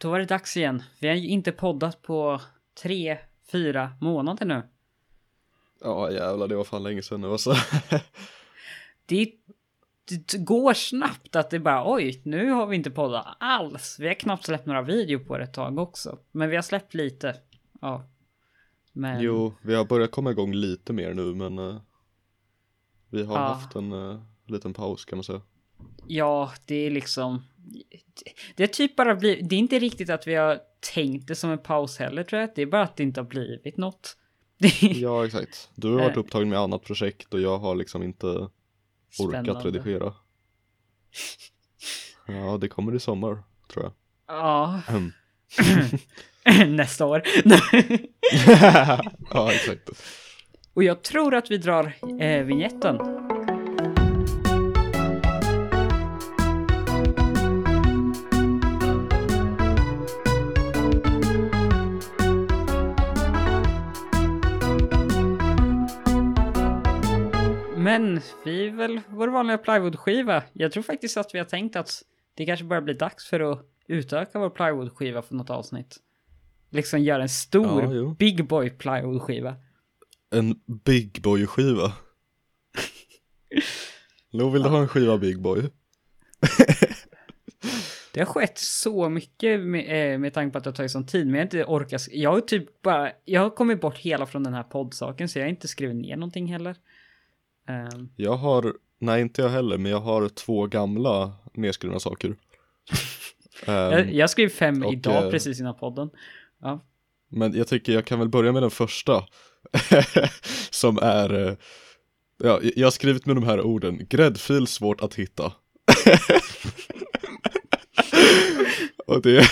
då var det dags igen. Vi har ju inte poddat på tre, fyra månader nu. Ja jävlar, det var fan länge sedan nu alltså. Det, det går snabbt att det bara oj, nu har vi inte poddat alls. Vi har knappt släppt några videor på det ett tag också. Men vi har släppt lite. Ja. Men... Jo, vi har börjat komma igång lite mer nu men uh, vi har Ja. haft en uh, liten paus kan man säga. Ja, det är liksom... Det är typ bara blivit... Det är inte riktigt att vi har tänkt det som en paus heller tror jag. Det är bara att det inte har blivit något. Ja exakt. Du har varit Eh. upptagen med annat projekt och jag har liksom inte orkat spännande. redigera. Ja, det kommer i sommar tror jag. Ja, nästa år. ja exakt. Och jag tror att vi drar eh, vignetten. Men vi är väl vår vanliga plywoodskiva. Jag tror faktiskt att vi har tänkt att det kanske börjar bli dags för att utöka vår plywoodskiva för något avsnitt. Liksom göra en stor Ja, jo. big boy plywoodskiva. En Big Boy skiva. Lo, vill du ha en skiva Big Boy? Det har skett så mycket med, eh, med tanke på att det har tagit sån tid, men jag har inte orkat. Jag har typ bara, jag har kommit bort hela från den här poddsaken, så jag har inte skrivit ner någonting heller. Ehm, Jag har, nej inte jag heller, men jag har två gamla nedskrivna saker. Ehm, jag, jag skrev fem och, idag eh, precis innan podden. Ja. Men jag tycker jag kan väl börja med den första. som är, eh, ja, jag har skrivit med de här orden, gräddfil svårt att hitta. och det,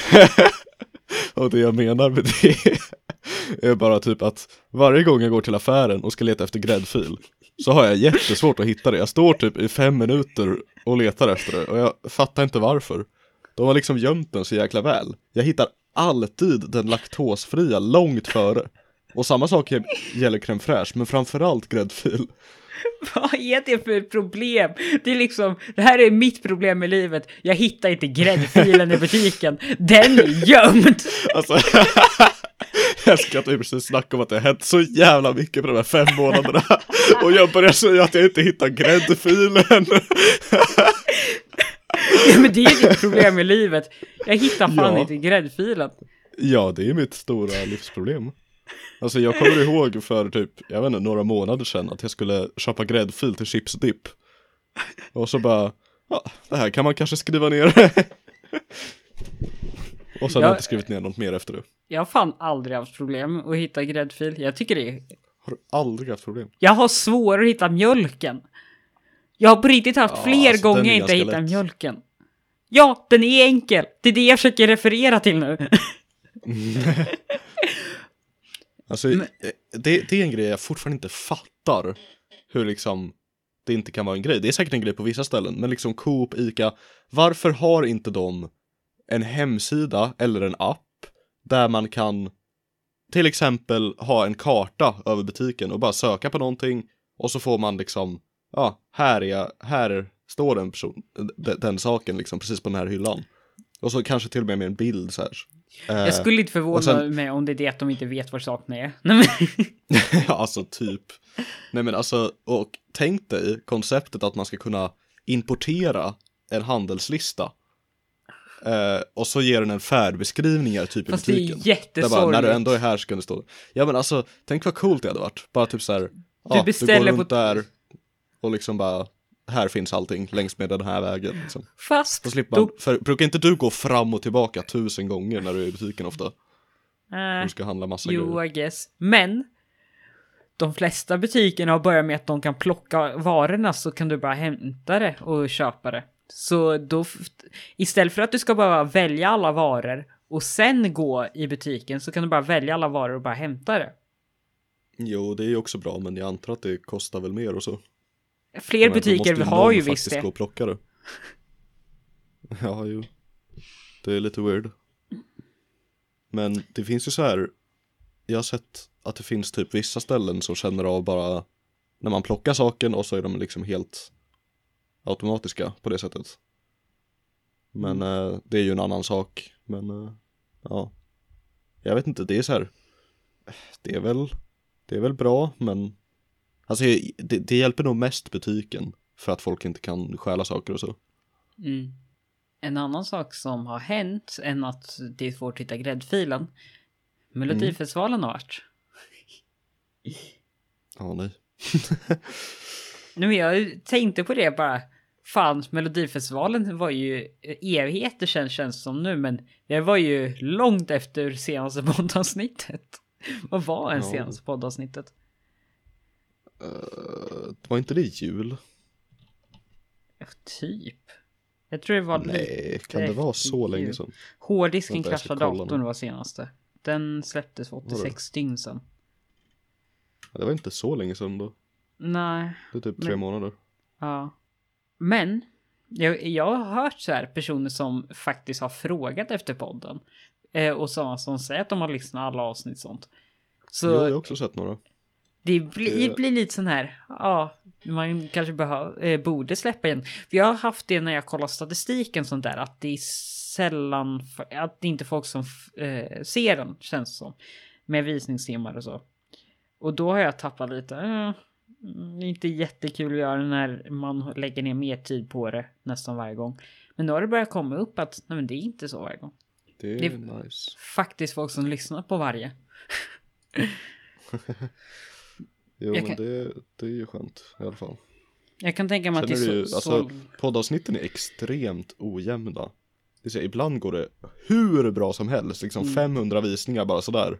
och det jag menar med det är bara typ att varje gång jag går till affären och ska leta efter gräddfil så har jag jättesvårt att hitta det. Jag står typ i fem minuter och letar efter det och jag fattar inte varför. De har liksom gömt den så jäkla väl. Jag hittar alltid den laktosfria långt före. Och samma sak gäller crème fraîche, men framförallt gräddfil. Vad är det för problem? Det är liksom, det här är mitt problem med livet. Jag hittar inte gräddfilen i butiken. Den är gömd! Alltså, jag älskar att vi precis snackade om att det har hänt så jävla mycket på de här fem månaderna. Och jag börjar säga att jag inte hittar gräddfilen. Ja, men det är ditt problem med livet. Jag hittar fan Ja. inte gräddfilen. Ja, det är mitt stora livsproblem. Alltså jag kommer ihåg för typ, jag vet inte, några månader sedan att jag skulle köpa gräddfil till chipsdipp. Och så bara, ja, det här kan man kanske skriva ner. Och sen har Ja. jag inte skrivit ner något mer efter det. Jag har fan aldrig haft problem att hitta gräddfil. Jag tycker det är... Har du aldrig haft problem? Jag har svårare att hitta mjölken. Jag har på riktigt haft Ja, fler alltså, gånger jag inte hittat lätt. mjölken. Ja, den är enkel. Det är det jag försöker referera till nu. Alltså, Men- eh, det, det är en grej jag fortfarande inte fattar. Hur liksom det inte kan vara en grej. Det är säkert en grej på vissa ställen, men liksom Coop, Ica, varför har inte de en hemsida eller en app där man kan till exempel ha en karta över butiken och bara söka på någonting och så får man liksom, ja, här är jag, här står den person, den, den saken liksom precis på den här hyllan. Och så kanske till och med med en bild så här. Eh, Jag skulle inte förvåna sen- mig om det är det att de inte vet var saken är. Alltså typ. Nej men alltså, och tänk dig konceptet att man ska kunna importera en handelslista. Eh, och så ger den en färdbeskrivningar typ i Fast det är butiken. Där bara, jättesorgligt. när du ändå är här så kan det stå. Ja men alltså, tänk vad coolt det hade varit. Bara typ så här, du beställer går runt på- där och liksom bara, här finns allting längs med den här vägen. Liksom. Fast... Då slipper man, för brukar inte du gå fram och tillbaka tusen gånger när du är i butiken ofta? Eh, du ska handla massa Jo, grejer. I guess. Men de flesta butikerna har börjat med att de kan plocka varorna så kan du bara hämta det och köpa det. Så då, istället för att du ska bara välja alla varor och sen gå i butiken så kan du bara välja alla varor och bara hämta det. Jo, det är ju också bra, men jag antar att det kostar väl mer och så. Fler Men butiker måste har ju visst faktiskt det. gå och plocka det. Ja, jo. Det är lite weird. Men det finns ju så här. Jag har sett att det finns typ vissa ställen som känner av bara när man plockar saken och så är de liksom helt automatiska på det sättet. Men Mm. eh, det är ju en annan sak. Men eh, ja. Jag vet inte, det är så här. Det är väl, det är väl bra, men alltså det, det hjälper nog mest butiken för att folk inte kan stjäla saker och så. Mm. En annan sak som har hänt än att det är svårt att hitta gräddfilen. Melodifestivalen har varit. Ja, nej. Nu jag tänkte på det bara. Fan, Melodifestivalen var ju evigheter sedan känns som nu, men det var ju långt efter senaste poddavsnittet. Vad var en Ja. senaste poddavsnittet? Uh, var inte det jul? Ja, typ. Jag tror det var. Nej, kan det vara så jul. länge sedan? Hårddisken kraschade datorn var senaste. Den släpptes för Vadå? 86 dygn sedan. Det var inte så länge sedan då. Nej, Det är typ tre Men- månader. ja. Men, jag, jag har hört så här personer som faktiskt har frågat efter podden. Eh, och sådana som säger att de har lyssnat alla avsnitt sånt. Så Jo, jag har också sett några. det blir, det- blir lite sån här, ja, man kanske behö, eh, borde släppa igen. För jag har haft det när jag kollar statistiken sånt där, att det är sällan, att det är inte folk som eh, ser den, känns som. Med visningstimmar och så. Och då har jag tappat lite, eh, är inte jättekul att göra när man lägger ner mer tid på det nästan varje gång. Men då har det börjat komma upp att, nej men det är inte så varje gång. Det är Det- nice. Faktiskt folk som lyssnar på varje. Jo, jag men kan- det, det är ju skönt i alla fall. Jag kan tänka mig att det Sen är är det så, ju, alltså, så poddavsnitten är extremt ojämna. Det säga, ibland går det hur bra som helst, liksom Mm. 500 visningar bara sådär.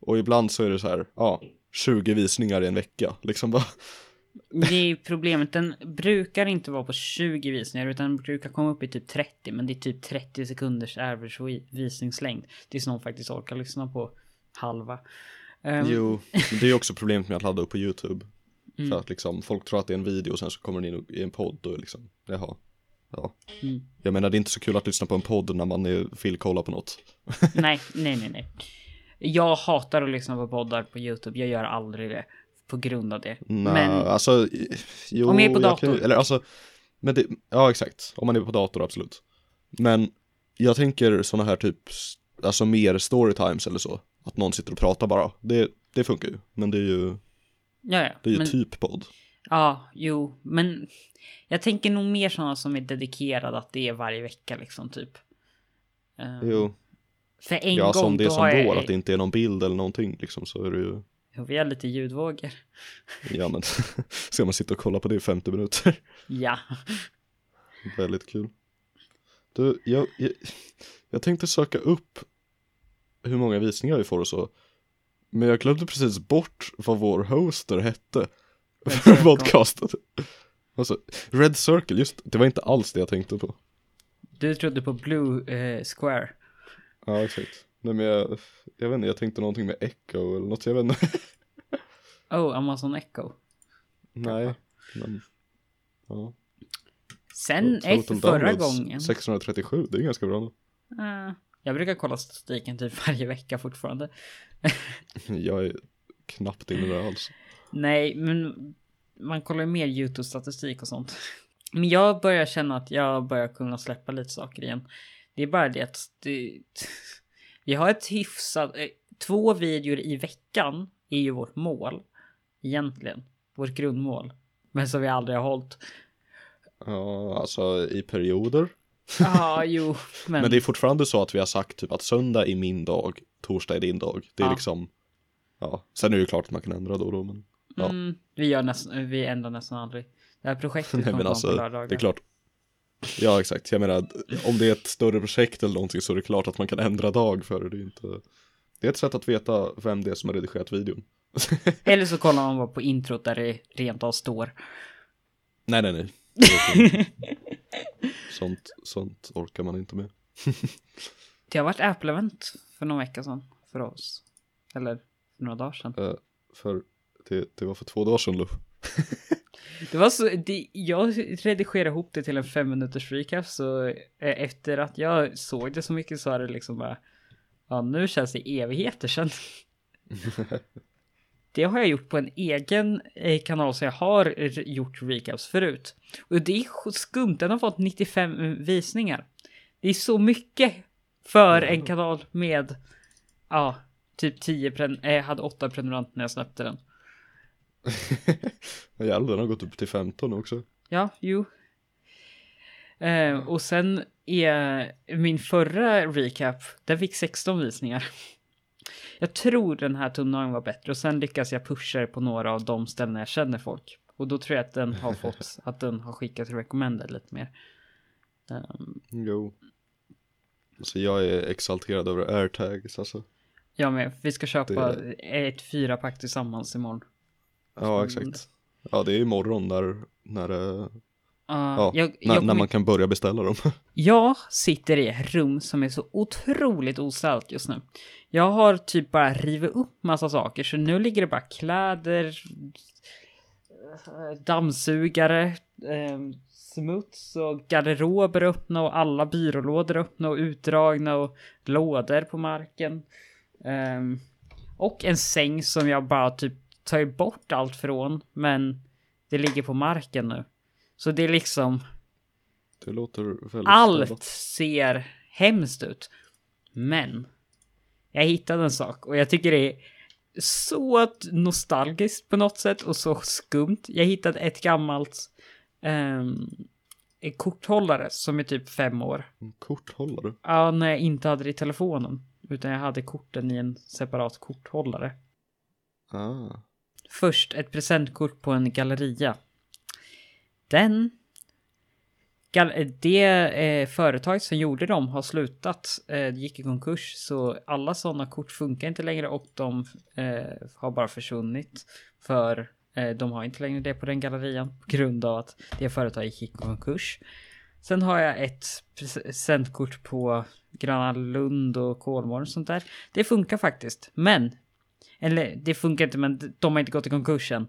Och ibland så är det så här, ja, 20 visningar i en vecka. Liksom bara, Det är problemet, den brukar inte vara på 20 visningar utan den brukar komma upp i typ 30 men det är typ 30 sekunders average vi- visningslängd. Tills någon faktiskt orkar lyssna på halva. Ehm, jo, det är också problemet med att ladda upp på YouTube. Mm. För att liksom, folk tror att det är en video och sen så kommer den in i en podd och liksom, jaha. Ja. Mm. Jag menar det är inte så kul att lyssna på en podd när man är, vill kolla på något. nej, nej, nej, nej. Jag hatar att lyssna på poddar på YouTube. Jag gör aldrig det på grund av det. Nej, Men alltså, jo, Om jag är på jag kan dator. eller alltså, men det, ja exakt, om man är på dator absolut. Men jag tänker sådana här typ, alltså mer storytimes eller så. Att någon sitter och pratar bara, det, det funkar ju. Men det är ju, ja, ja. det är ju men, typ podd. Ja, jo, men jag tänker nog mer sådana som är dedikerade att det är varje vecka liksom typ. Ehm, Jo, För en ja gång som det då som går, jag... att det inte är någon bild eller någonting liksom så är det ju, Jo, vi har lite ljudvågor. ja men, ska man sitta och kolla på det i 50 minuter. Ja. Väldigt kul. Du, jag, jag, jag tänkte söka upp hur många visningar vi får och så. Men jag glömde precis bort vad vår hoster hette. För podcasten. Alltså, Red Circle, just det var inte alls det jag tänkte på. Du trodde på Blue eh, Square. Ja, exakt. Nej men jag, jag vet inte, jag tänkte någonting med Echo eller något, jag vet inte. Oh, Amazon Echo. Nej, men. Ja. Sen efter förra gången. 637, det är ganska bra. Eh, jag brukar kolla statistiken typ varje vecka fortfarande. Jag är knappt inne där alls. Nej, men man kollar ju mer YouTube-statistik och sånt. Men jag börjar känna att jag börjar kunna släppa lite saker igen. Det är bara det att det, vi har ett hyfsat... eh, Två videor i veckan är ju vårt mål. Egentligen. Vårt grundmål. Men som vi aldrig har hållit. Ja, alltså i perioder. Ja, jo. Men, Men det är fortfarande så att vi har sagt typ att söndag är min dag, torsdag är din dag. Det är Ja. liksom, ja, sen är det ju klart att man kan ändra då och då, men ja. mm, vi, gör nästan, vi ändrar nästan aldrig. Det här projektet kommer alltså, på lördagar. det är klart. Ja, exakt. Jag menar, om det är ett större projekt eller någonting så är det klart att man kan ändra dag för det. Det är inte, det är ett sätt att veta vem det är som har redigerat videon. Eller så kollar man bara på introt där det rent av står. Nej, nej, nej. Sånt, sånt orkar man inte med. Det har varit Apple-event för någon vecka sedan för oss. Eller för några dagar sedan. Eh, för det, det var för två dagar sedan, Lu. Det var så, det, jag redigerade ihop det till en fem minuters recap så eh, efter att jag såg det så mycket så är det liksom bara Ja nu känns det evigheter sedan. Det har jag gjort på en egen eh, kanal så jag har gjort recaps förut. Och det är sk- skumt, den har fått 95 visningar. Det är så mycket För en kanal med, ja, typ 10 pren eh, hade 8 prenumeranter när jag släppte den. Jävlar, den har gått upp till 15 också. Ja, jo. Eh, och sen är min förra recap, den fick 16 visningar. Jag tror den här tunneln var bättre och sen lyckas jag pusha det på några av de ställen jag känner folk. Och då tror jag att den har fått, att den har skickat recommended lite mer. Um, Jo. Så jag är exalterad över airtags alltså. jag med, vi ska köpa Det- ett fyra pack tillsammans imorgon. Ja, exakt. Ja, det är imorgon när, när, eh, Uh, ja, jag, när, jag, när man kan börja beställa dem. jag sitter i ett rum som är så otroligt ostädat just nu. Jag har typ bara rivit upp massa saker, så nu ligger det bara kläder, eh, dammsugare, eh, smuts och garderober öppna och alla byrålådor öppna och utdragna och lådor på marken. Ehm, och en säng som jag bara typ tar bort allt från, men det ligger på marken nu. Så det är liksom Det låter allt ser hemskt ut. Men jag hittade en sak och jag tycker det är så nostalgiskt på något sätt och så skumt. Jag hittade ett gammalt um, korthållare som är typ fem år. En korthållare. Ja, när jag inte hade det i telefonen. Utan jag hade korten i en separat korthållare. Ah. Först ett presentkort på en galleria. Den... gal- eh, Det eh, företag som gjorde dem har slutat, eh, gick i konkurs. Så alla sådana kort funkar inte längre och de eh, har bara försvunnit. För eh, de har inte längre det på den gallerian på grund av att det företaget gick i konkurs. Sen har jag ett presentkort på Gröna Lund och Kolmården och sånt där. Det funkar faktiskt, men eller det funkar inte men de har inte gått i konkursen.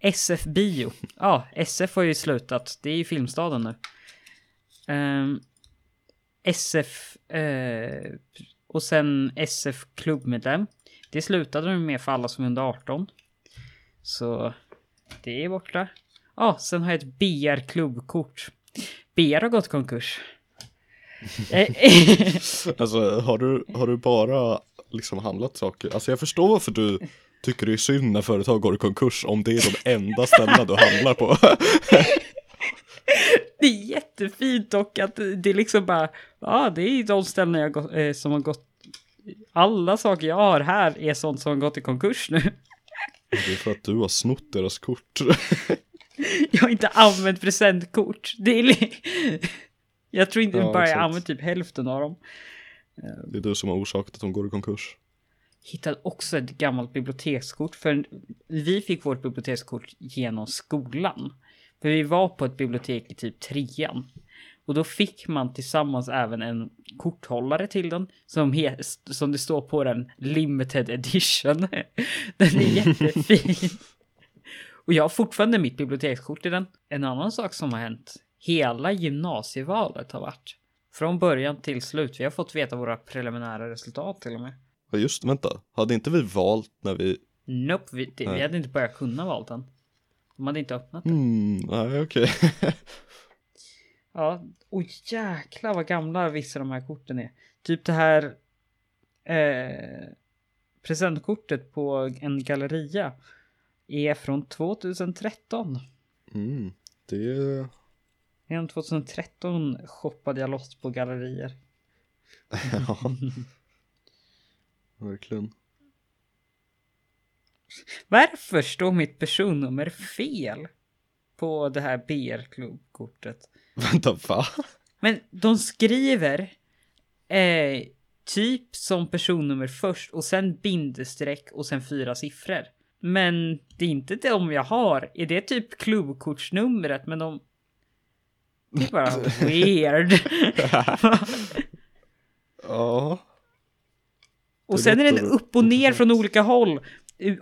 SF Bio. Ja, SF har ju slutat. Det är ju Filmstaden nu. Ehm, SF eh, och sen SF klubbmedlem. Det slutade de med för alla som är under 18. Så det är borta. Ja, sen har jag ett BR klubbkort. BR har gått i konkurs. Alltså har du, har du bara liksom handlat saker? Alltså jag förstår varför du tycker det är synd när företag går i konkurs om det är de enda ställena du handlar på. Det är jättefint och att det är liksom bara, ja det är de ställen jag gått, eh, som har gått, alla saker jag har här är sånt som har gått i konkurs nu. Det är för att du har snott deras kort. Jag har inte använt presentkort. Det är li- jag tror inte Ja, bara jag använt typ hälften av dem. Det är du som har orsakat att de går i konkurs. Hittade också ett gammalt bibliotekskort för vi fick vårt bibliotekskort genom skolan. För vi var på ett bibliotek i typ trean. Och då fick man tillsammans även en korthållare till den som, he- som det står på den limited edition. Den är jättefin. Och jag har fortfarande mitt bibliotekskort i den. En annan sak som har hänt. Hela gymnasievalet har varit. Från början till slut. Vi har fått veta våra preliminära resultat till och med. Ja just vänta, hade inte vi valt när vi... Nope, vi, det, vi hade inte börjat kunna valt den. De hade inte öppnat den. Hmm, nej okej. Ja, och jäklar vad gamla vissa av de här korten är. Typ det här eh, presentkortet på en galleria är från 2013. Mm, det. Redan 2013 shoppade jag loss på gallerier. ja. Verkligen. Varför står mitt personnummer fel på det här BR-klubbkortet? Vänta, va? Men de skriver eh, typ som personnummer först och sen bindestreck och sen fyra siffror. Men det är inte de jag har. Är det typ klubbkortsnumret? Men de... Det är bara weird. Ja. och sen är den upp och ner från olika håll.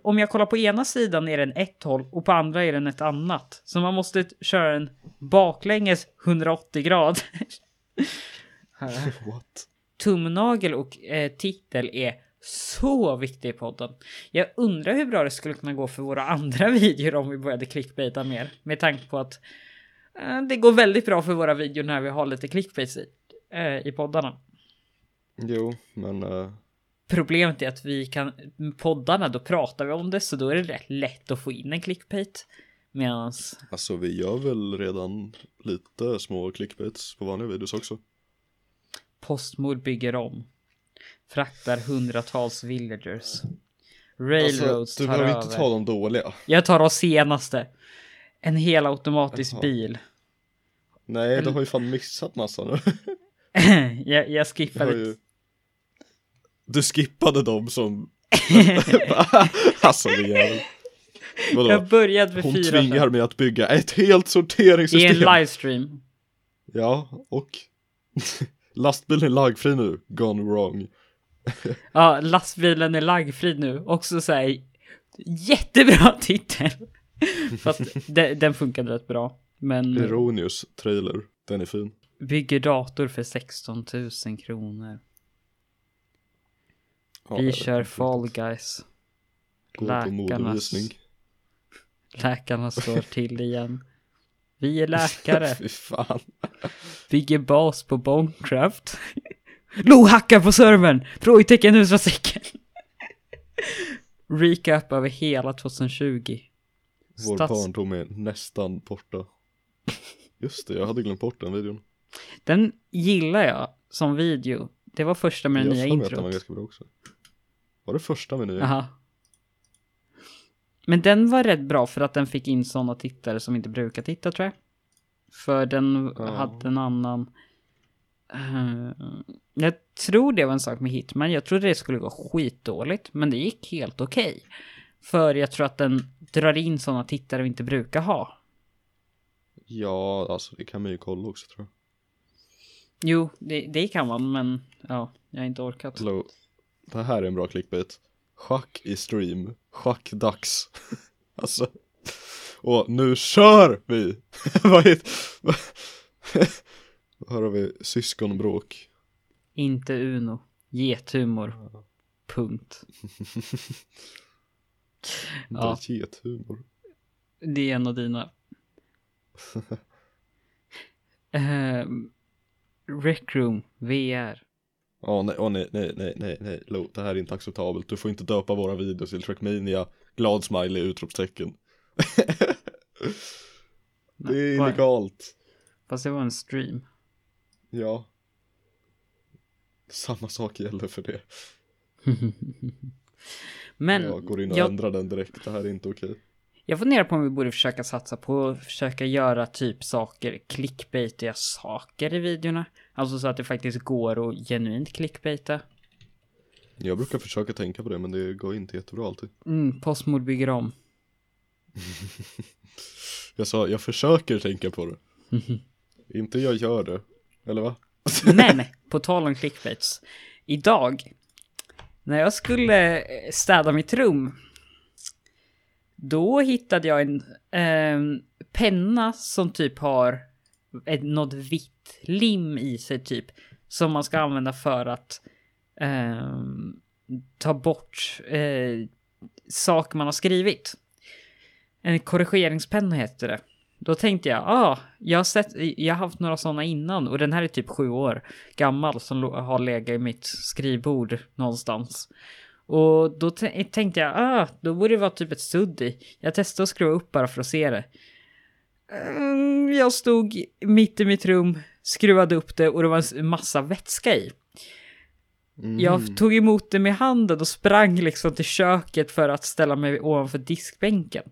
Om jag kollar på ena sidan är den ett håll och på andra är den ett annat. Så man måste köra en baklänges 180 grader. What? tumnagel och eh, titel är så viktig i podden. Jag undrar hur bra det skulle kunna gå för våra andra videor om vi började clickbaita mer. Med tanke på att det går väldigt bra för våra videor när vi har lite clickbait i, eh, i poddarna. Jo, men uh, Problemet är att vi kan, poddarna, då pratar vi om det, så då är det rätt lätt att få in en clickbait. Medans, alltså vi gör väl redan lite små clickbaits på vanliga videos också. Postmord bygger om. Fraktar hundratals villagers. Alltså, Railroads du tar behöver över. inte ta de dåliga. Jag tar de senaste. En helautomatisk Jaha. bil. Nej, du har ju fan missat massa nu. jag, jag skippade. ju... du skippade dem som... alltså det jävel. Vadå? Jag började med Hon fyra. tvingar mig att bygga ett helt I sorteringssystem. en livestream. Ja, och lastbilen är lagfri nu. Gone wrong. Ja, lastbilen är laggfri nu. Också så här jättebra titel. Fast de, den funkade rätt bra. Men Ironius trailer. Den är fin. bygger dator för 16 000 kronor. Ja, Vi kör. Fall Guys. Läkarnas-. Läkarna står till igen. Vi är läkare. Fy fan. Bygger bas på Bonecraft. Lo hackar på servern! Frågetecken utropstecken. Recap över hela 2020. Vår Stats- barndom är nästan borta. Just det, jag hade glömt bort den videon. Den gillar jag som video. Det var första med det jag nya för mig att den var introt. ganska bra också. Var det första med nya? Aha. Men den var rätt bra för att den fick in sådana tittare som inte brukar titta tror jag. För den Ja. hade en annan... Eh, jag tror det var en sak med Hitman. Jag trodde det skulle gå skitdåligt. Men det gick helt okej. För jag tror att den drar in sådana tittare vi inte brukar ha. Ja, alltså det kan man ju kolla också tror jag. Jo, det, det kan man men ja, jag har inte orkat. Hello. Det här är en bra clickbait. Schack i stream. Schackdags. alltså. Och nu kör vi! Vad är Här har vi syskonbråk. Inte Uno. Gethumor. Punkt. Ja. Det är gethumor. Det är en av dina. uh, Rec Room VR. Ja, nej, åh, nej, nej, nej, nej, nej, Lo, det här är inte acceptabelt. Du får inte döpa våra videos till Trackmania, glad smiley, utropstecken. det är illegalt. Fast det var en stream. Ja. Samma sak gäller för det. Men jag går in och jag, ändrar den direkt, det här är inte okej. jag funderar på om vi borde försöka satsa på att försöka göra typ saker, clickbaitiga saker i videorna. Alltså så att det faktiskt går att genuint clickbaita. Jag brukar försöka tänka på det, men det går inte jättebra alltid. Mm, Postmord bygger om. Jag sa, jag försöker tänka på det. inte jag gör det. Eller va? Men, på tal om clickbaits. Idag, när jag skulle eh, städa mitt rum, då hittade jag en eh, penna som typ har ett, något vitt lim i sig typ. Som man ska använda för att eh, ta bort eh, saker man har skrivit. En korrigeringspenna heter det. Då tänkte jag, ah, jag har sett, jag har haft några sådana innan och den här är typ sju år gammal som har legat i mitt skrivbord någonstans. Och då tänkte jag, ah, då borde det vara typ ett sudd i. Jag testade att skruva upp bara för att se det. Mm, Jag stod mitt i mitt rum, skruvade upp det och det var en massa vätska i. Mm. Jag tog emot det med handen och sprang liksom till köket för att ställa mig ovanför diskbänken.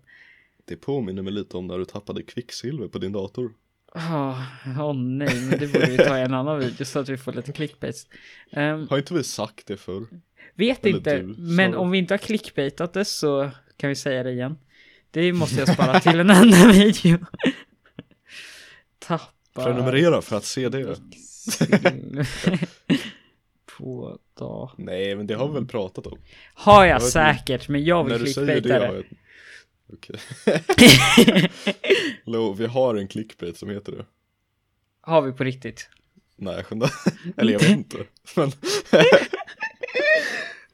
Det påminner mig lite om när du tappade kvicksilver på din dator. Åh oh, nej, men det borde vi ta i en annan video så att vi får lite clickbaits. Ehm, Har inte vi sagt det förr? vet Eller inte, du, men om vi inte har clickbaitat det så kan vi säga det igen. Det måste jag spara till en annan video. Tappa Prenumerera för att se det. på dag. Nej, men det har vi väl pratat om. Har jag Jag säkert, men jag vill clickbaita det det. Okej. Lo, vi har en clickbait som heter det. Har vi på riktigt? Nej, jag skämtar. Eller jag vet inte. Men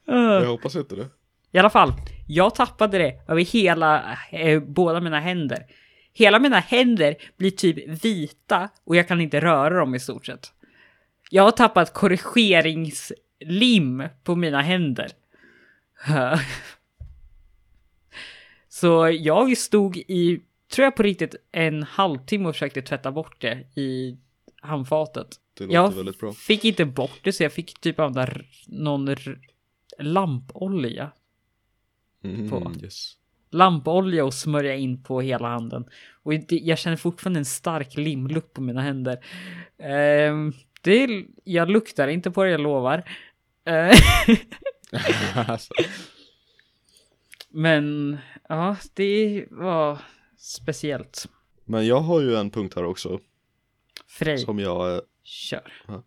jag hoppas inte det. I alla fall, jag tappade det över hela, eh, båda mina händer. Hela mina händer blir typ vita och jag kan inte röra dem i stort sett. Jag har tappat korrigeringslim på mina händer. Så jag stod i, tror jag på riktigt, en halvtimme och försökte tvätta bort det i handfatet. Det låter Jag väldigt bra. fick inte bort det så jag fick typ använda någon lampolja. Mm, på. yes. Lampolja och smörja in på hela handen. Och det, jag känner fortfarande en stark limlukt på mina händer. Ehm, det, jag luktar inte på det, jag lovar. Men ja, det var speciellt. Men jag har ju en punkt här också Frej, som jag, eh, kör. Va?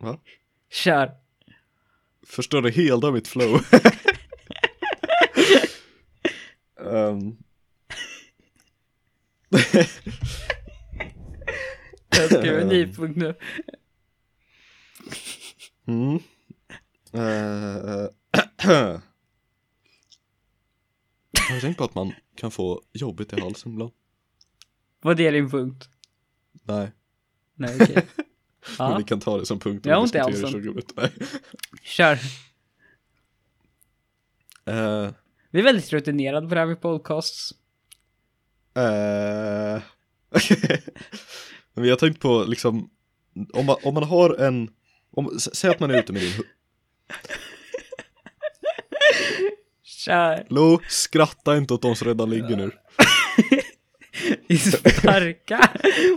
Va? Kör. förstörde hela mitt flow. Ehm, Jag skriver en ny punkt nu. mm. Eh, har du tänkt på att man kan få jobbigt i halsen ibland? Var det din punkt? Nej, Nej, okej. men Ja, vi kan ta det som punkt. Jag har ont i halsen. 20 minuter. Nej. kör. Eh, Vi är väldigt rutinerade på det här med podcasts. Eh, Men jag har tänkt på liksom om man, om man har en om, Säg att man är ute med din hund Kör. Lo, skratta inte åt de som redan ligger nu Vi är starka.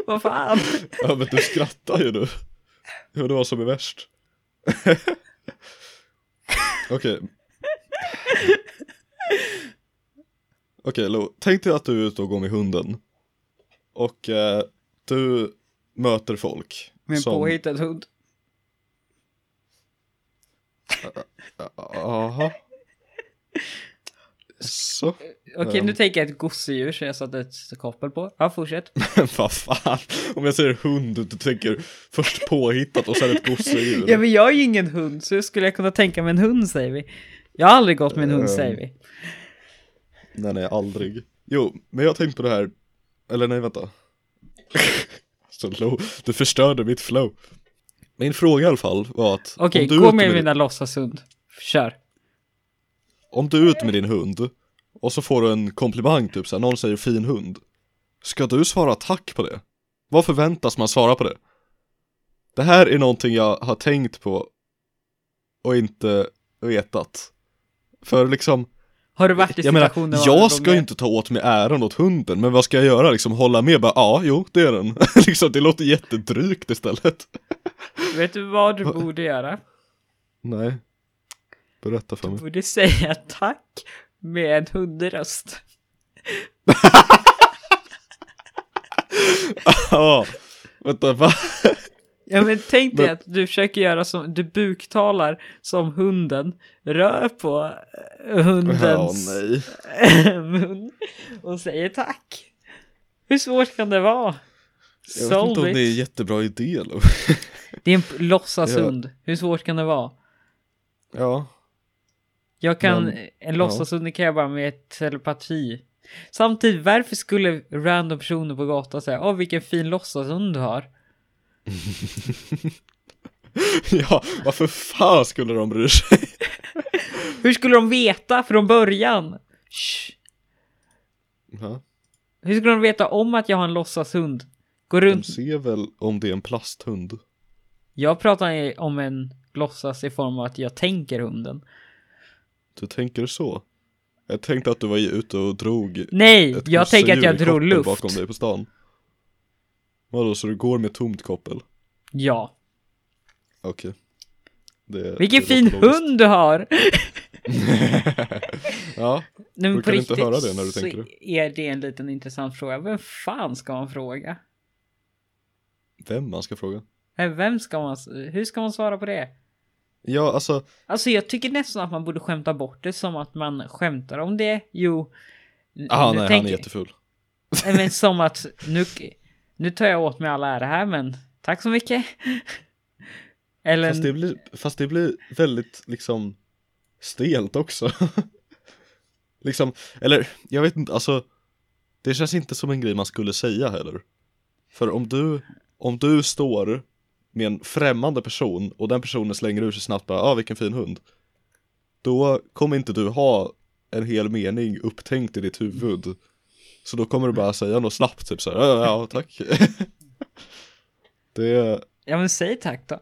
Vad fan. Ja men du skrattar ju nu det var som är värst Okej Okej Lo, tänk dig att du är ute och går med hunden Och eh, du möter folk Med en som- påhittad hund. Jaha Så Okej, nu tänker jag ett gosedjur som jag satte ett koppel på. Ja, fortsätt. Men vad fan, om jag säger hund du tänker först påhittat och sen ett gosedjur. Ja, men jag är ju ingen hund, så hur skulle jag kunna tänka mig en hund, säger vi. Jag har aldrig gått med en hund, Ehm. säger vi. Nej, nej, aldrig. Jo, men jag har tänkt på det här, eller nej, vänta. Så low, du förstörde mitt flow. Min fråga i alla fall var att Okej, är gå med med, mina låtsashund. Kör. Om du är ute med din hund och så får du en komplimang, typ såhär, någon säger fin hund. Ska du svara tack på det? Vad förväntas man svara på det? Det här är någonting jag har tänkt på och inte vetat. För liksom, Har du varit i jag menar, jag ska ju inte ta åt mig äran åt hunden, men vad ska jag göra? Liksom hålla med? Bara, ja, jo, det är den. liksom, det låter jättedrygt istället. Vet du vad du borde göra? Nej. Berätta för Du mig. borde säga tack med en hundröst. Ja, vänta, va? Ja men tänk dig att du försöker göra som, du buktalar som hunden, rör på eh, hundens nej. mun och säger tack. Hur svårt kan det vara? Jag vet inte om det är en jättebra idé, Lo. Det är en låtsashund. Hur svårt kan det vara? Ja. Jag kan, Men, en låtsashund kan jag bara med telepati. Samtidigt, varför skulle random personer på gatan säga åh vilken fin låtsashund du har? ja, varför fan skulle de bry sig? Hur skulle de veta från början? Ja, Hur skulle de veta om att jag har en låtsashund? Går de runt. ser väl om det är en plasthund. Jag pratar om en låtsas i form av att jag tänker hunden. Du tänker så? Jag tänkte att du var ute och drog Nej, jag tänker att jag drog luft. bakom dig på stan. Vadå, så du går med tomt koppel? Ja. Okej. Det- Vilken det fin hund du har! ja, Nej, men du inte riktigt höra det när du tänker är det en liten intressant fråga. Vem fan ska man fråga? vem man ska fråga. Nej, Vem ska man, hur ska man svara på det? Ja, alltså, Alltså jag tycker nästan att man borde skämta bort det som att man skämtar om det. Jo. ah, nu nej, han tänker- är jättefull. Nej, men som att nu, nu tar jag åt mig alla ära här, men tack så mycket. Eller, Fast det, blir, fast det blir väldigt liksom stelt också. liksom, eller jag vet inte, alltså det känns inte som en grej man skulle säga heller. För om du, om du står med en främmande person och den personen slänger ur sig snabbt bara, ah vilken fin hund. Då kommer inte du ha en hel mening upptänkt i ditt huvud. Så då kommer du bara säga något snabbt, typ såhär, ja, ja tack. det, Ja men säg tack då.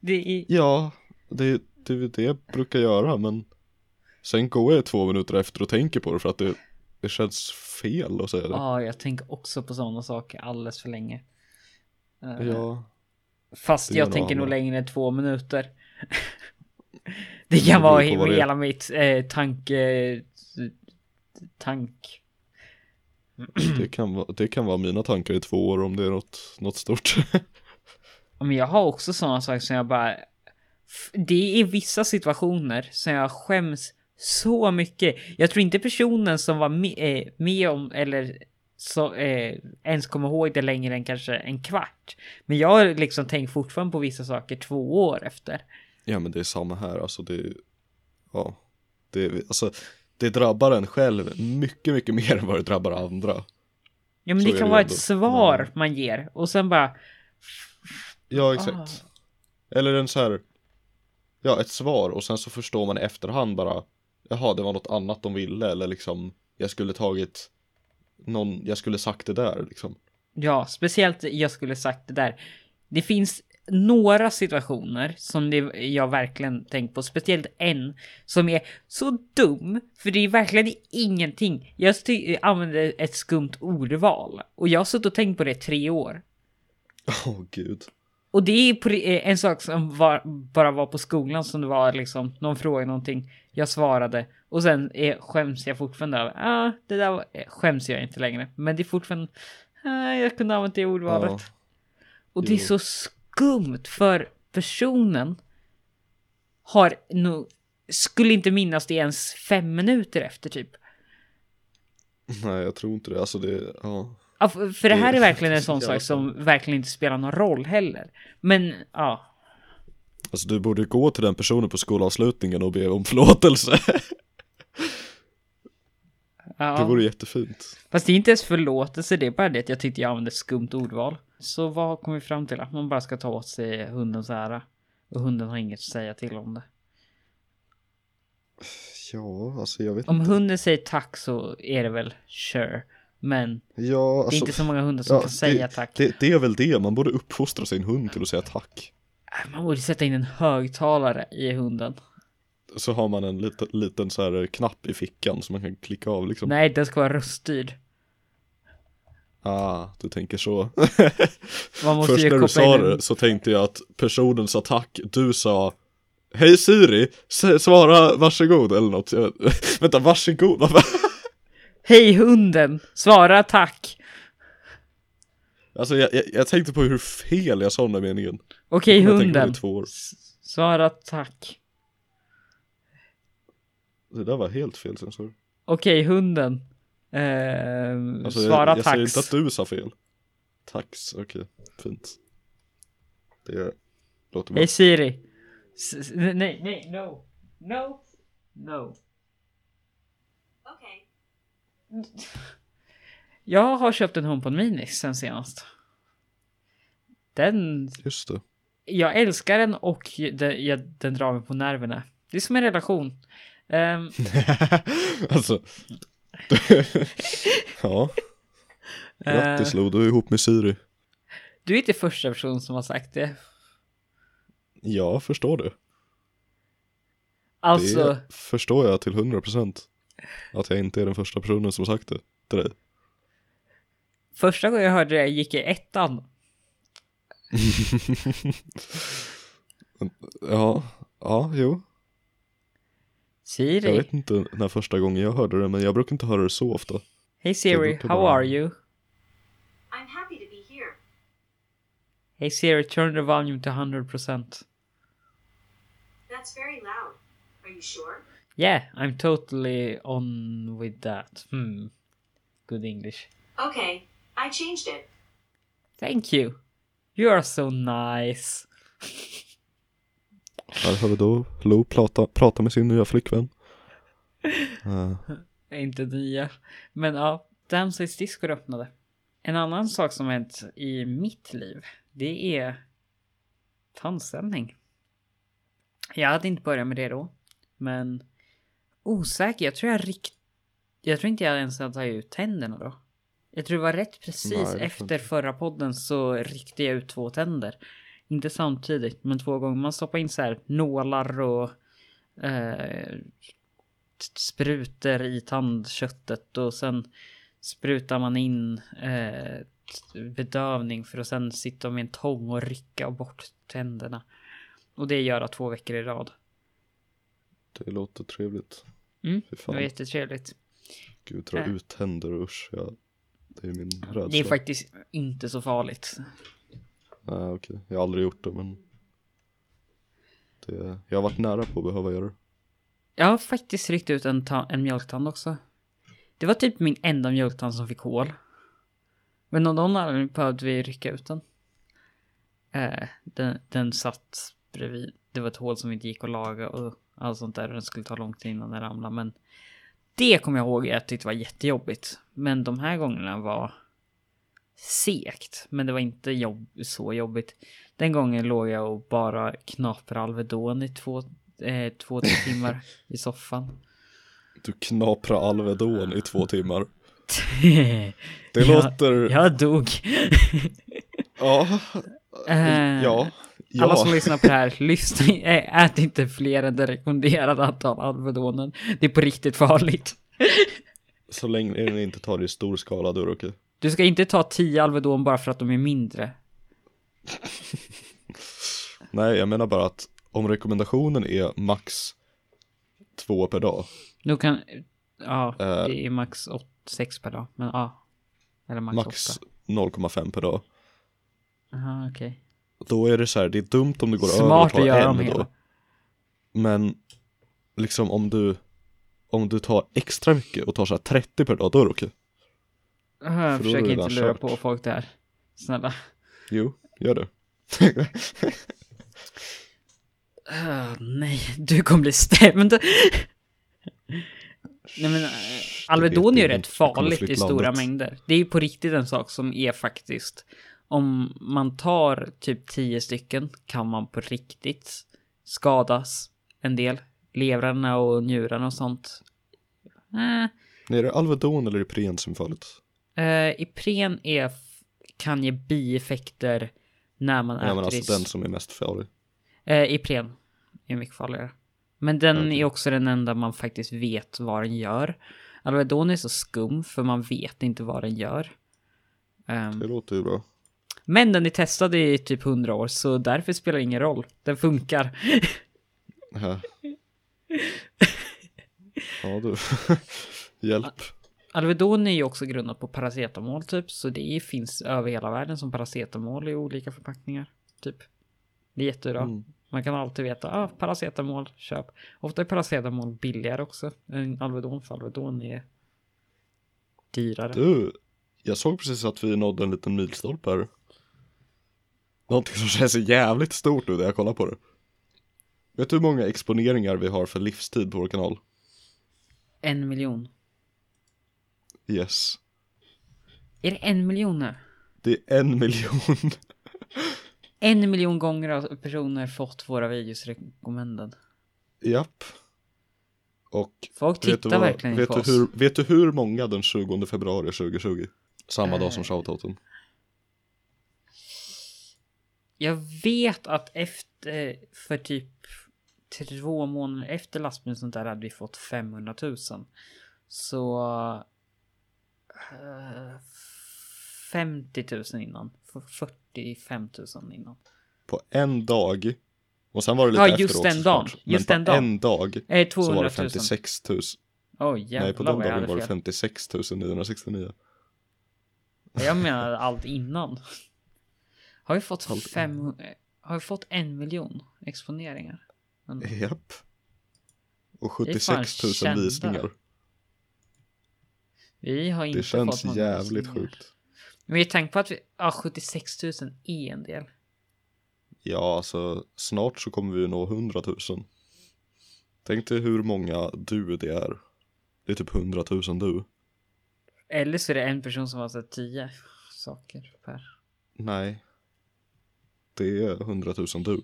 Det är... ja, det, det det jag brukar göra men sen går jag två minuter efter och tänker på det för att det, det känns fel att säga det. Ja, jag tänker också på sådana saker alldeles för länge. Eh, Ja, Fast jag tänker nog längre än två minuter. det kan vara det hela mitt eh, tanke... Tank. det kan, vara, det kan vara mina tankar i två år om det är något, något stort. Men jag har också sådana saker som jag bara... Det är vissa situationer som jag skäms så mycket. Jag tror inte personen som var med, eh, med om eller så, eh, ens kommer ihåg det längre än kanske en kvart. Men jag har liksom tänkt fortfarande på vissa saker två år efter. Ja men det är samma här, alltså det, ja, det, alltså, det drabbar en själv mycket, mycket mer än vad det drabbar andra. Ja men Så det kan det vara ändå. ett svar Men- man ger och sen bara... Ja exakt. Eller en så här, ja ett svar och sen så förstår man i efterhand bara, jaha det var något annat de ville eller liksom, jag skulle tagit någon, jag skulle sagt det där liksom. Ja, speciellt jag skulle sagt det där. Det finns några situationer som det, jag verkligen tänkt på, speciellt en som är så dum, för det är verkligen ingenting. Jag använder ett skumt ordval och jag har suttit och tänkt på det i tre år. Åh gud. Och det är eh, en sak som var, bara var på skolan som det var liksom någon fråga någonting. Jag svarade och sen är, skäms jag fortfarande över. Ah, det där var, eh, skäms jag inte längre, men det är fortfarande. Ah, jag kunde använt det ordvalet. Ja, Och det är så skumt för personen har nog skulle inte minnas det ens fem minuter efter typ. nej jag tror inte det, alltså det, ja. Ja, för för det här är verkligen en sån så sak jävla som verkligen inte spelar någon roll heller. Men ja, Alltså du borde gå till den personen på skolavslutningen och be om förlåtelse. ja. Det vore jättefint. Fast det är inte ens förlåtelse, det är bara det att jag tyckte jag använde ett skumt ordval. Så vad kom vi fram till? Att man bara ska ta åt sig hundens ära. Och hunden har inget att säga till om det. Ja, alltså jag vet Om inte. hunden säger tack så är det väl sure. Men Ja, det är alltså. inte så många hundar som ja, kan säga det, tack. Det, det är väl det, man borde uppfostra sin hund till att säga tack. Man borde sätta in en högtalare i hunden. Så har man en liten, liten så här knapp i fickan som man kan klicka av liksom. Nej, den ska vara röststyrd. Ah, du tänker så. Först när du sa det så tänkte jag att personen sa tack, du sa Hej Siri, svara varsågod eller något. Jag, vänta, varsågod? Hej hunden! Svara tack! Alltså jag, jag, jag tänkte på hur fel jag sa den där meningen. Okej hunden. Svara tack. Det där var helt fel sensor. Okej hunden. Eh, Alltså, svara jag, jag säger tax. inte att du sa fel. Tax, okej, fint. Det låter bra. Hej Siri. S- nej, nej, no. No. No. Okay. Jag har köpt en HomePod Mini sen senast. Den, Just det. jag älskar den och den, jag, den drar mig på nerverna. Det är som en relation. Ehm, alltså. ja. Grattis Lo, du är ihop med Siri. du är inte första person som har sagt det. Jag förstår det. Alltså, Det förstår jag till 100% Att jag inte är den första personen som sagt det till dig. första gången jag hörde det gick i ettan. Ja, ja, jo. Jag Siri. vet inte när första gången jag hörde det, men jag brukar inte höra det så ofta. Hey Siri, how bara- are you? I'm happy to be here. Hey Siri, turn the volume to 100%. That's very loud. Are you sure? Yeah, I'm totally on with that. Hmm. Good English. Okay, I changed it. Thank you. You are so nice. Vi då Lo prata, prata med sin nya flickvän. Eh, Inte nya. Men ja, Damsides Discord öppnade. En annan sak som hänt i mitt liv, det är tandställning. Jag hade inte börjat med det då, men osäker. Jag tror jag rikt... Jag tror inte jag ens hade tagit ut tänderna då. Jag tror det var rätt precis Nej, efter förra podden så ryckte jag ut två tänder. Inte samtidigt, men två gånger. Man stoppar in så här nålar och eh, sprutor i tandköttet och sen sprutar man in eh, bedövning för att sen sitta med en tång och rycka bort tänderna. Och det gör jag två veckor i rad. Det låter trevligt. Mm, det var jättetrevligt. Gud, dra Äh. ut tänder, usch. Ja. Det är min rädsla. Det är faktiskt inte så farligt. Nej, okej. Jag har aldrig gjort det, men det, jag har varit nära på att behöva göra det. Jag har faktiskt ryckt ut en, en mjölktand också. Det var typ min enda mjölktand som fick hål. Men av någon anledning behövde vi rycka ut den. Eh, den. Den satt bredvid. Det var ett hål som inte gick att laga och allt sånt där. Den skulle ta lång tid innan den ramlade. Men det kommer jag ihåg att jag tyckte var jättejobbigt. Men de här gångerna var segt. Men det var inte jobb, så jobbigt. Den gången låg jag och bara knaprade Alvedon i två, eh, två tre timmar i soffan. Du knaprar Alvedon i två timmar. Det låter... Jag dog. Ja. Eh, ja. Ja. Alla som lyssnar på det här, lyssna, ät inte fler än det rekommenderade antal Alvedonen. Det är på riktigt farligt. Så länge den inte tar det i stor skala, okej. Du ska inte ta 10 Alvedon bara för att de är mindre. Nej, jag menar bara att om rekommendationen är max två per dag. Nu kan, ja, Eh. det är max 8, 6 per dag. Men ja. Eller max, Max 8. 0,5 per dag. Aha, okej. Då är det så här, det är dumt om du går över och Smart tar att göra en då. hela. Men liksom om du om du tar extra mycket och tar så här 30 per dag, då är det okej. Jag För då är försöker det inte lura kört. på folk där. Snälla. Jo, gör det. Ah, nej, du kommer bli stämd. nej men, äh, Alvedon är ju jag rätt. Jag farligt i stora landet. mängder. Det är ju på riktigt en sak som är faktiskt. Om man tar typ 10 stycken kan man på riktigt skadas en del. Levrarna och njurarna och sånt. Eh, Nej, är det Alvedon eller Ipren som är farligt? Eh, Ipren är, kan ge bieffekter när man Ja, äter men i alltså den som är mest farlig. Eh, Ipren är mycket farligare. Men den Okej. är också den enda man faktiskt vet vad den gör. Alvedon är så skum för man vet inte vad den gör. Ehm, Det låter ju bra. men den är testad i typ 100 år så därför spelar det ingen roll. Den funkar. Ja, ja du. Hjälp. Alvedon är ju också grundat på paracetamol typ så det finns över hela världen som paracetamol i olika förpackningar. Typ. Det är jättebra. Mm. Man kan alltid veta, ah, paracetamol, köp. Ofta är paracetamol billigare också än Alvedon, för Alvedon är dyrare. Du, jag såg precis att vi nådde en liten milstolpe här. Någonting som känns jävligt stort nu när jag kollar på det. Vet du hur många exponeringar vi har för livstid på vår kanal? En miljon. Yes. Är det en miljon nu? Det är en miljon. En miljon gånger har personer fått våra videos rekommendad. Japp. Och Folk vet du, tittar vad, verkligen vet, på du oss. hur, vet du hur många den 20 februari 2020? Samma dag som Eh. shoutouten. Jag vet att efter, för typ två månader efter lastbilen sånt där hade vi fått 500 000. Så... eh, 50 000 innan. För 45 000 innan. På en dag. Och sen var det lite Ja, just den dagen. Just på den dagen. en dag Eh, så var 200 det 000. 56 000. Oj jävlar Nej, på den dagen var det fel. 56 969. Jag menar allt innan. Har vi fått Allt fem... Har vi fått en miljon exponeringar? Japp. Och är fan 76 000 kända. visningar. Vi har inte Det känns fått jävligt sjukt. Men jag tänker på att vi... Ja, 76 000 är en del. Ja, alltså snart så kommer vi nå 100 000. Tänk dig hur många du det är. Det är typ 100 000 du. Eller så är det en person som har sett 10. Så saker per. Nej. Det är 100 000 du.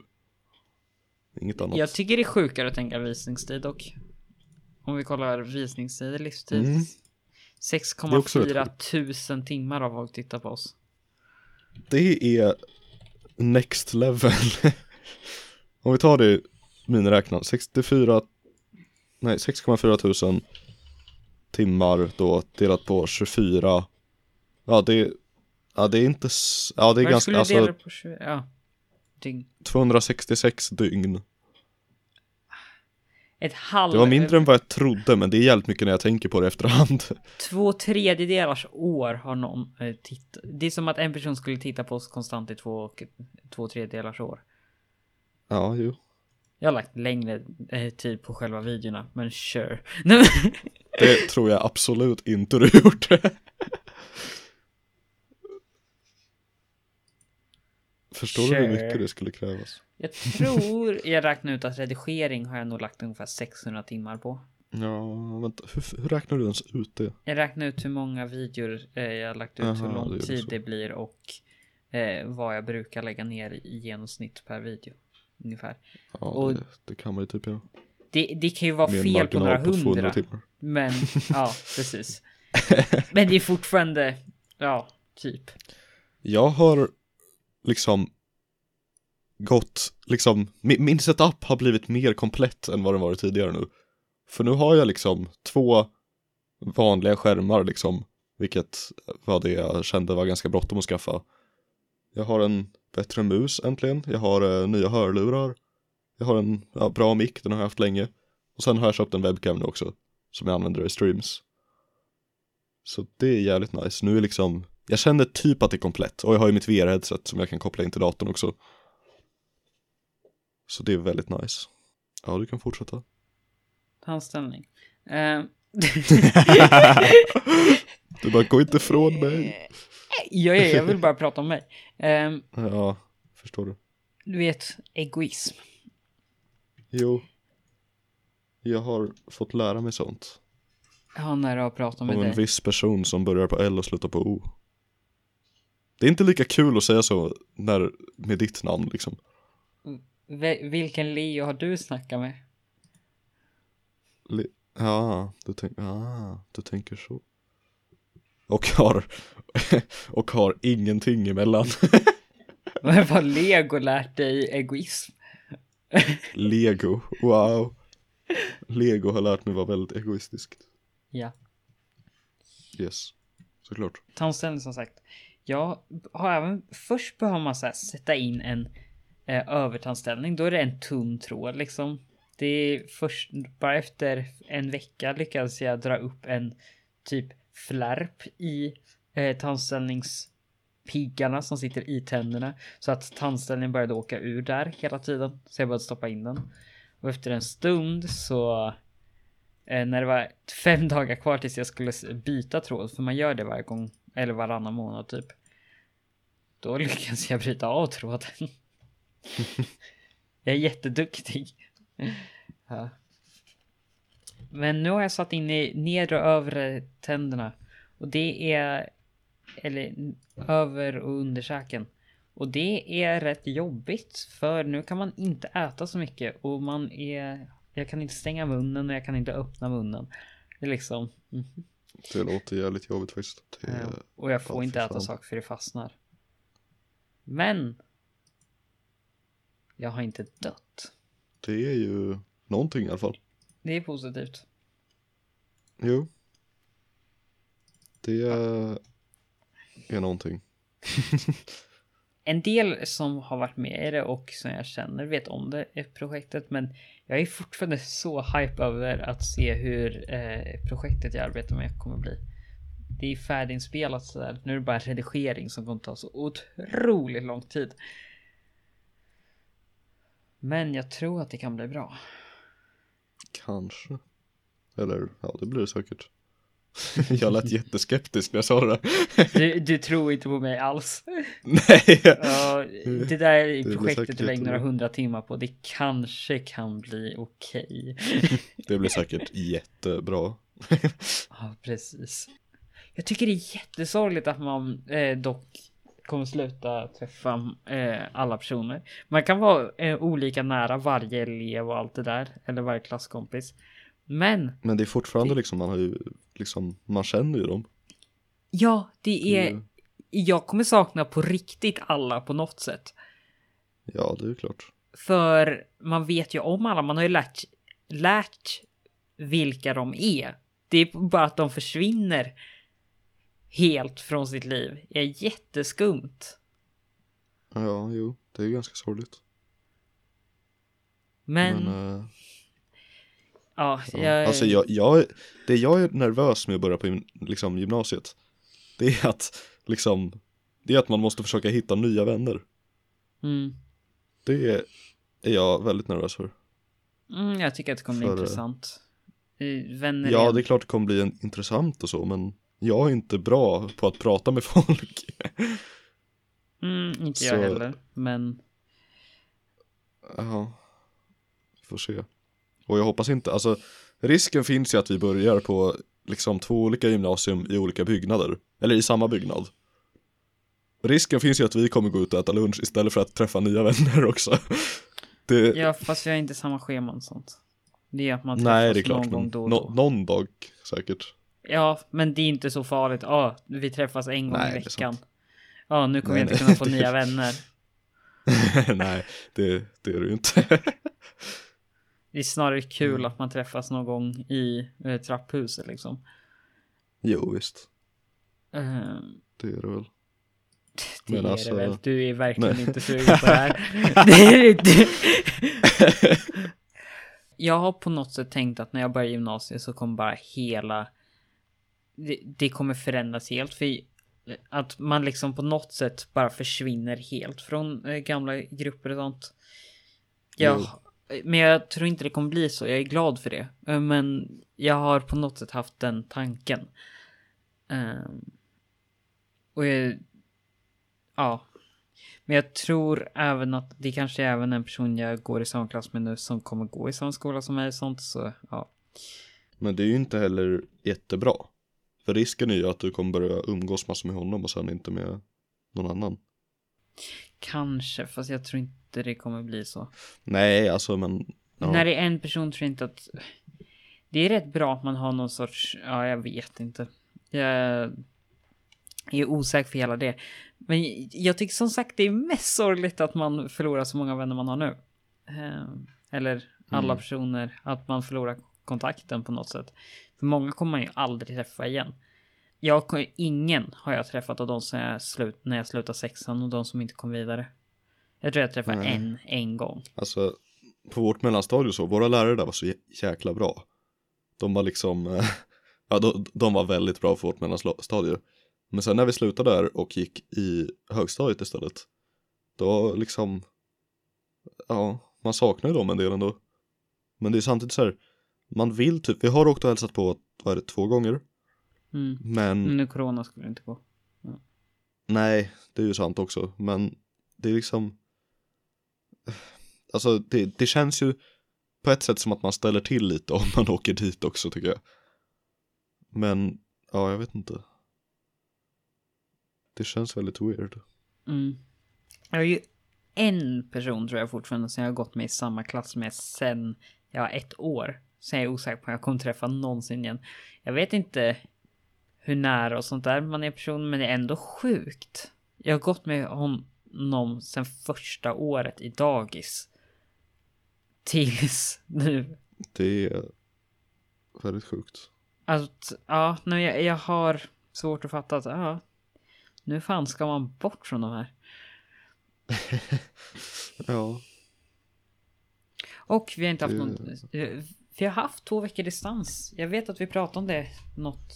Inget annat. Jag tycker det är sjukare att tänka visningstid dock. Om vi kollar visningstid, livstid. Mm. Är också rätt 6,4 tusen timmar har folk tittat på oss. Det är next level. Om vi tar det miniräknat, 64, nej 6,4 tusen timmar då delat på 24. Ja det, ja det är inte, ja det är Varför ganska, alltså dela det på 20? Ja. Dygn. 266 dygn. Ett halv... Det var mindre än vad jag trodde men det är jävligt mycket när jag tänker på det efterhand. Två tredjedelars år har någon eh, tittat. Det är som att en person skulle titta på oss konstant i två, och, två tredjedelars år. Ja, jo. Jag har lagt längre eh, tid på själva videorna, men sure. Det tror jag absolut inte du gjort. Förstår du hur mycket det skulle krävas? jag tror jag räknar ut att redigering har jag nog lagt ungefär 600 timmar på. Ja, vänta, hur, hur räknar du ens ut det? Jag räknar ut hur många videor eh, jag har lagt ut, Aha, hur det lång du tid det blir och eh, vad jag brukar lägga ner i genomsnitt per video. Ungefär. Ja, Och- det, det kan man ju typ göra. Det, det kan ju vara Med fel på några marginal på 200 hundra. timmar. Men ja, precis. Men det är fortfarande, ja, typ. Jag har liksom gått, liksom, min, min setup har blivit mer komplett än vad den varit tidigare nu. För nu har jag liksom två vanliga skärmar liksom, vilket var det jag kände var ganska bråttom att skaffa. Jag har en bättre mus äntligen, jag har eh, nya hörlurar, jag har en ja, bra mick, den har jag haft länge. Och sen har jag köpt en webcam nu också, som jag använder i streams. Så det är jävligt nice, nu är liksom, jag känner typ att det är komplett och jag har ju mitt VR-headset som jag kan koppla in till datorn också. Så det är väldigt nice. Ja, du kan fortsätta. Handställning. Eh, Du bara, gå inte ifrån mig. ja, ja, jag vill bara prata om mig. Eh, Ja, förstår du. du vet, egoism. Jo. Jag har fått lära mig sånt. Ja, när du har pratat med Om en dig. viss person som börjar på L och slutar på O. Det är inte lika kul att säga så när, med ditt namn liksom. Ve- vilken Leo har du snackat med? Le- ja, du, tänk- ah, du tänker så. Och har, och har ingenting emellan. Vad har Lego lärt dig egoism? Lego, wow. Lego har lärt mig vara väldigt egoistiskt. Ja. Yes, såklart. Tandställning som sagt. Jag har även, först behöver man så här, sätta in en eh, övertandställning. Då är det en tunn tråd liksom. Det är först, bara efter en vecka lyckades jag dra upp en typ flärp i eh, tandställningspiggarna som sitter i tänderna. Så att tandställningen började åka ur där hela tiden. Så jag började stoppa in den. Och efter en stund så eh, när det var fem dagar kvar tills jag skulle byta tråd, för man gör det varje gång, eller varannan månad typ. Då lyckades jag bryta av tråden. jag är jätteduktig. ja. Men nu har jag satt in i nedre och övre tänderna. Och det är, eller över och underkäken. Och det är rätt jobbigt för nu kan man inte äta så mycket och man är jag kan inte stänga munnen och jag kan inte öppna munnen. Det är liksom. mhm. Det låter jävligt jobbigt faktiskt. Det, Eh, och jag får inte äta saker för det fastnar. Men. Jag har inte dött. det är ju någonting i alla fall. Det är positivt. Jo. Det är, är någonting. En del som har varit med i det och som jag känner vet om det projektet. Men jag är fortfarande så hype över att se hur eh, projektet jag arbetar med kommer bli. Det är färdiginspelat sådär. Nu är det bara redigering som kommer ta så otroligt lång tid. Men jag tror att det kan bli bra. Kanske. Eller, ja det blir det säkert. jag lät jätteskeptisk när jag sa det. Du, du tror inte på mig alls. Nej. Ja, det där Det projektet du lägger några hundra timmar på, det kanske kan bli okej. Det blir säkert jättebra. Ja, precis. Jag tycker det är jättesorgligt att man eh, dock kommer sluta träffa eh, alla personer. Man kan vara eh, olika nära varje elev och allt det där, eller varje klasskompis. Men Men det är fortfarande liksom, man har ju, liksom, man känner ju dem. ja, det är... Mm. Jag kommer sakna på riktigt alla på något sätt. Ja, det är ju klart. För man vet ju om alla, man har ju lärt, lärt vilka de är. Det är bara att de försvinner helt från sitt liv. Det är jätteskumt. Ja, jo, det är ganska sorgligt. Men, Men, eh, ja, ja. jag, Alltså jag, jag, det jag är nervös med att börja på liksom, gymnasiet, det är att liksom, det är att man måste försöka hitta nya vänner. mm, Det är, jag väldigt nervös för. mm, jag tycker att det kommer bli För, eh, intressant. Vänner Ja, igen. det är klart det kommer bli en, intressant och så, men jag är inte bra på att prata med folk. Mm, inte så- jag heller, men Ja, får se. Och jag hoppas inte, alltså risken finns ju att vi börjar på liksom två olika gymnasium i olika byggnader, eller i samma byggnad. Risken finns ju att vi kommer gå ut och äta lunch istället för att träffa nya vänner också. Det, ja, fast vi har inte samma scheman och sånt. Det är att man träffas nej, det är klart, någon gång då och då. någon dag säkert. Ja, men det är inte så farligt. Ja, vi träffas en gång Nej, i veckan. Ja, nu kommer Nej, jag inte nej, kunna få nya vänner. nej, det, det är ju inte. Det är snarare kul Mm. att man träffas någon gång i eh, trapphuset liksom. jo, visst, Eh, det är det väl. det Men är alltså- det väl. Du är verkligen Nej. inte sugen på det här. det är inte. jag har på något sätt tänkt att när jag börjar gymnasiet så kommer bara hela... Det, det kommer förändras helt. För att man liksom på något sätt bara försvinner helt från eh, gamla grupper och sånt. Jag, men jag tror inte det kommer bli så. Jag är glad för det. Eh, men jag har på något sätt haft den tanken. Um, och jag, ja. Men jag tror även att det kanske är även en person jag går i samma klass med nu som kommer gå i samma skola som mig och sånt. Så ja. Men det är ju inte heller jättebra. För risken är ju att du kommer börja umgås massor med honom och sen inte med någon annan. Kanske, fast jag tror inte det kommer bli så. Nej, alltså men ja. När det är en person tror jag inte att... Det är rätt bra att man har någon sorts... Ja, jag vet inte. Jag är osäker för hela det. Men jag tycker som sagt det är mest sorgligt att man förlorar så många vänner man har nu. Eh, Eller alla Mm. personer, att man förlorar kontakten på något sätt. För många kommer man ju aldrig träffa igen. Jag, ingen har jag träffat av de som jag slut, när jag slutade sexan och de som inte kom vidare. Jag tror jag träffade Nej. en, en gång. Alltså på vårt mellanstadie och så, våra lärare där var så jä- jäkla bra. De var liksom, eh, ja de, de var väldigt bra för vårt mellanstadie. Men sen när vi slutade där och gick i högstadiet istället, då liksom, ja, man saknar ju dem en del ändå. Men det är samtidigt så här, man vill typ, vi har åkt och hälsat på, vad är det, två gånger? Mm. Men Men nu corona skulle det inte gå. Nej, det är ju sant också, men det är liksom Alltså det, det känns ju på ett sätt som att man ställer till lite om man åker dit också tycker jag Men, ja jag vet inte Det känns väldigt weird Mm. Jag har ju en person tror jag fortfarande som jag har gått med i samma klass med sen jag var ett år. Sen jag är osäker på om jag kommer träffa någonsin igen. Jag vet inte hur nära och sånt där man är person, men det är ändå sjukt. Jag har gått med honom sen första året i dagis. Tills nu. Det är väldigt sjukt Alltså, ja, nu jag, jag har svårt att fatta att, ja, nu fan ska man bort från de här. Ja, Och vi har inte haft någon... eh, Vi har haft två veckor distans. Jag vet att vi pratade om det. Något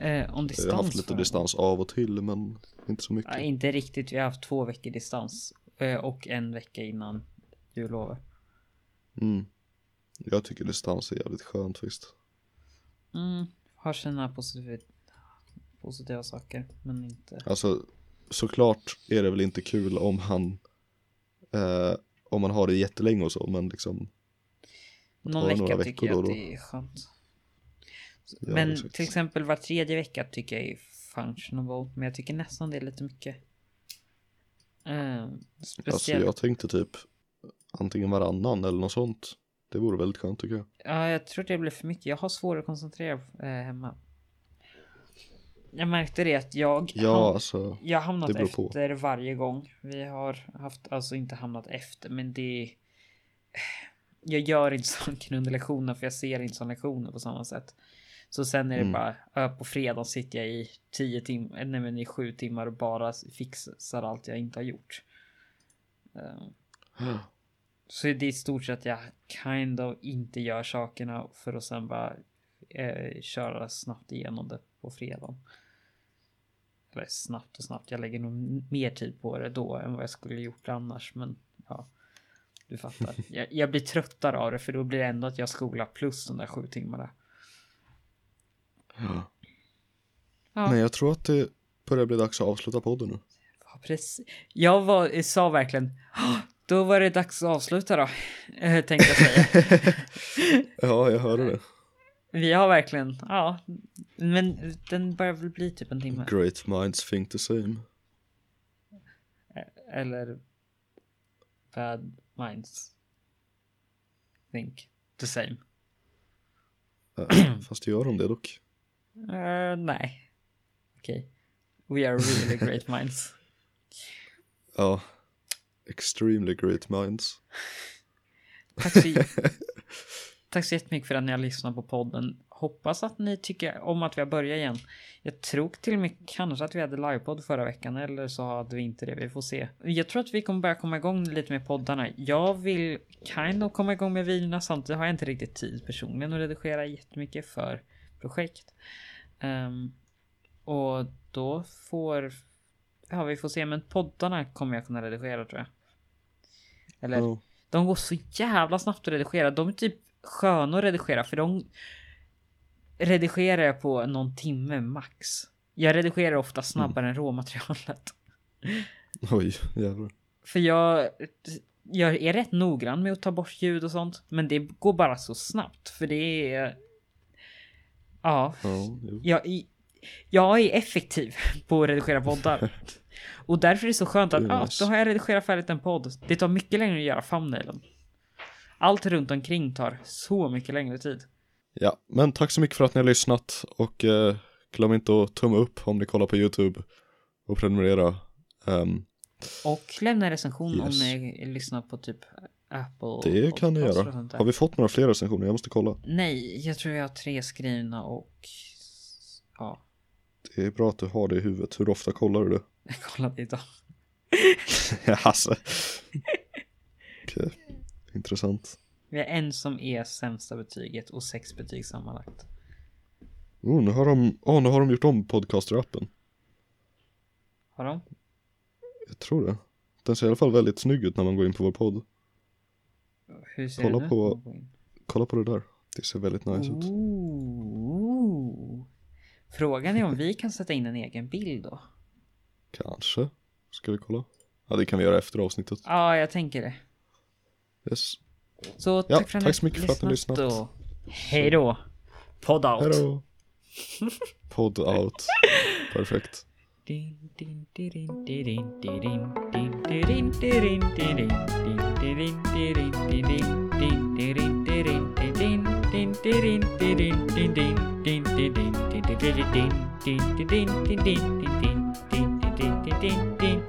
eh, om vi distans. har haft lite distans av och till men inte så mycket Ja, inte riktigt. Vi har haft två veckor distans. Eh, och en vecka innan jullovet. mm. Jag tycker distans är jävligt skönt faktiskt Mm, har sina positiva, positiva saker. Men inte... Alltså såklart är det väl inte kul om han eh, om man har det jättelänge och så men liksom Någon vecka några tycker jag att det är skönt. Ja, men exakt. till exempel var tredje vecka tycker jag är functionable. Men jag tycker nästan det är lite mycket. Alltså speciellt. jag tänkte typ antingen varannan eller något sånt. Det vore väldigt skönt tycker jag. Ja, jag tror det blir för mycket. Jag har svårare att koncentrera eh, hemma. Jag märkte det att jag, Ja, ham- alltså. jag har hamnat beror på. efter varje gång. Vi har haft, alltså inte hamnat efter, men det Jag gör inte saker under lektioner för jag ser inte som lektioner på samma sätt. Så sen är det Mm. bara, på fredag sitter jag i 10 timmar, nej men i sju timmar och bara fixar allt jag inte har gjort. Eh, Så det är i stort sett jag kind of inte gör sakerna för att sen bara eh, köra snabbt igenom det på fredagen. Eller snabbt och snabbt. Jag lägger nog mer tid på det då än vad jag skulle gjort annars. Men ja, du fattar. Jag, jag blir tröttare av det för då blir det ändå att jag skolar plus de där sju timmarna. Ja. Ja, Men jag tror att det börjar bli dags att avsluta podden nu. ja, precis. Jag var, sa verkligen "Ah, då var det dags att avsluta då. eh, Tänkte jag säga. Ja, jag hörde det. Vi har verkligen, ja, men den börjar väl bli typ en timme. Great minds think the same. Eller bad minds think the same. Fast gör de det dock? Eh, nej. Okej. We are really great minds. Ja. Extremely great minds. Tack så, tack så jättemycket för att ni har lyssnat på podden. Hoppas att ni tycker om att vi har börjat igen. Jag tror till och med kanske att vi hade livepodd förra veckan eller så hade vi inte det. Vi får se. Jag tror att vi kommer börja komma igång lite med poddarna. Jag vill kind of komma igång med videorna. Samtidigt har jag inte riktigt tid personligen att redigera jättemycket för projekt. Ehm, och då får... Ja, vi får se. Men poddarna kommer jag kunna redigera tror jag. Eller Ja. de går så jävla snabbt att redigera. De är typ sköna att redigera för de redigerar jag på någon timme max. Jag redigerar ofta snabbare än råmaterialet. Oj, jävlar. För jag, jag är rätt noggrann med att ta bort ljud och sånt. Men det går bara så snabbt för det är... Ja, jag, jag är effektiv på att redigera poddar. Och därför är det så skönt att ah, då har jag redigerat färdigt en podd. Det tar mycket längre att göra thumbnailen. Allt runt omkring tar så mycket längre tid. ja, men tack så mycket för att ni har lyssnat och eh, glöm inte att tumma upp om ni kollar på YouTube och prenumerera. Ehm, Och lämna en recension om Yes. ni lyssnar på typ Apple. det kan ni göra. Har vi fått några fler recensioner? Jag måste kolla. Nej, jag tror jag har tre skrivna och... Ja, Det är bra att du har det i huvudet. Hur ofta kollar du det? jag kollade idag. alltså. Okej, intressant. Vi har en som är sämsta betyget och sex betyg sammanlagt. Oh, nu har de, oh, nu har de gjort om podcaster-appen. Har de? Jag tror det. Den ser i alla fall väldigt snygg ut när man går in på vår podd. Hur ser kolla den på, Kolla på det där. Det ser väldigt nice ut. Frågan är om vi kan sätta in en egen bild då? Kanske. Ska vi kolla? Ja, det kan vi göra efter avsnittet. Ja, jag tänker det. Yes. Så tack, ja, för, tack så mycket för att ni har lyssnat. Då. Hej då. Podd out. Hej. Podd out. Perfekt. din, din, din, din, din, din, din, din, din, din, din, din, din, din,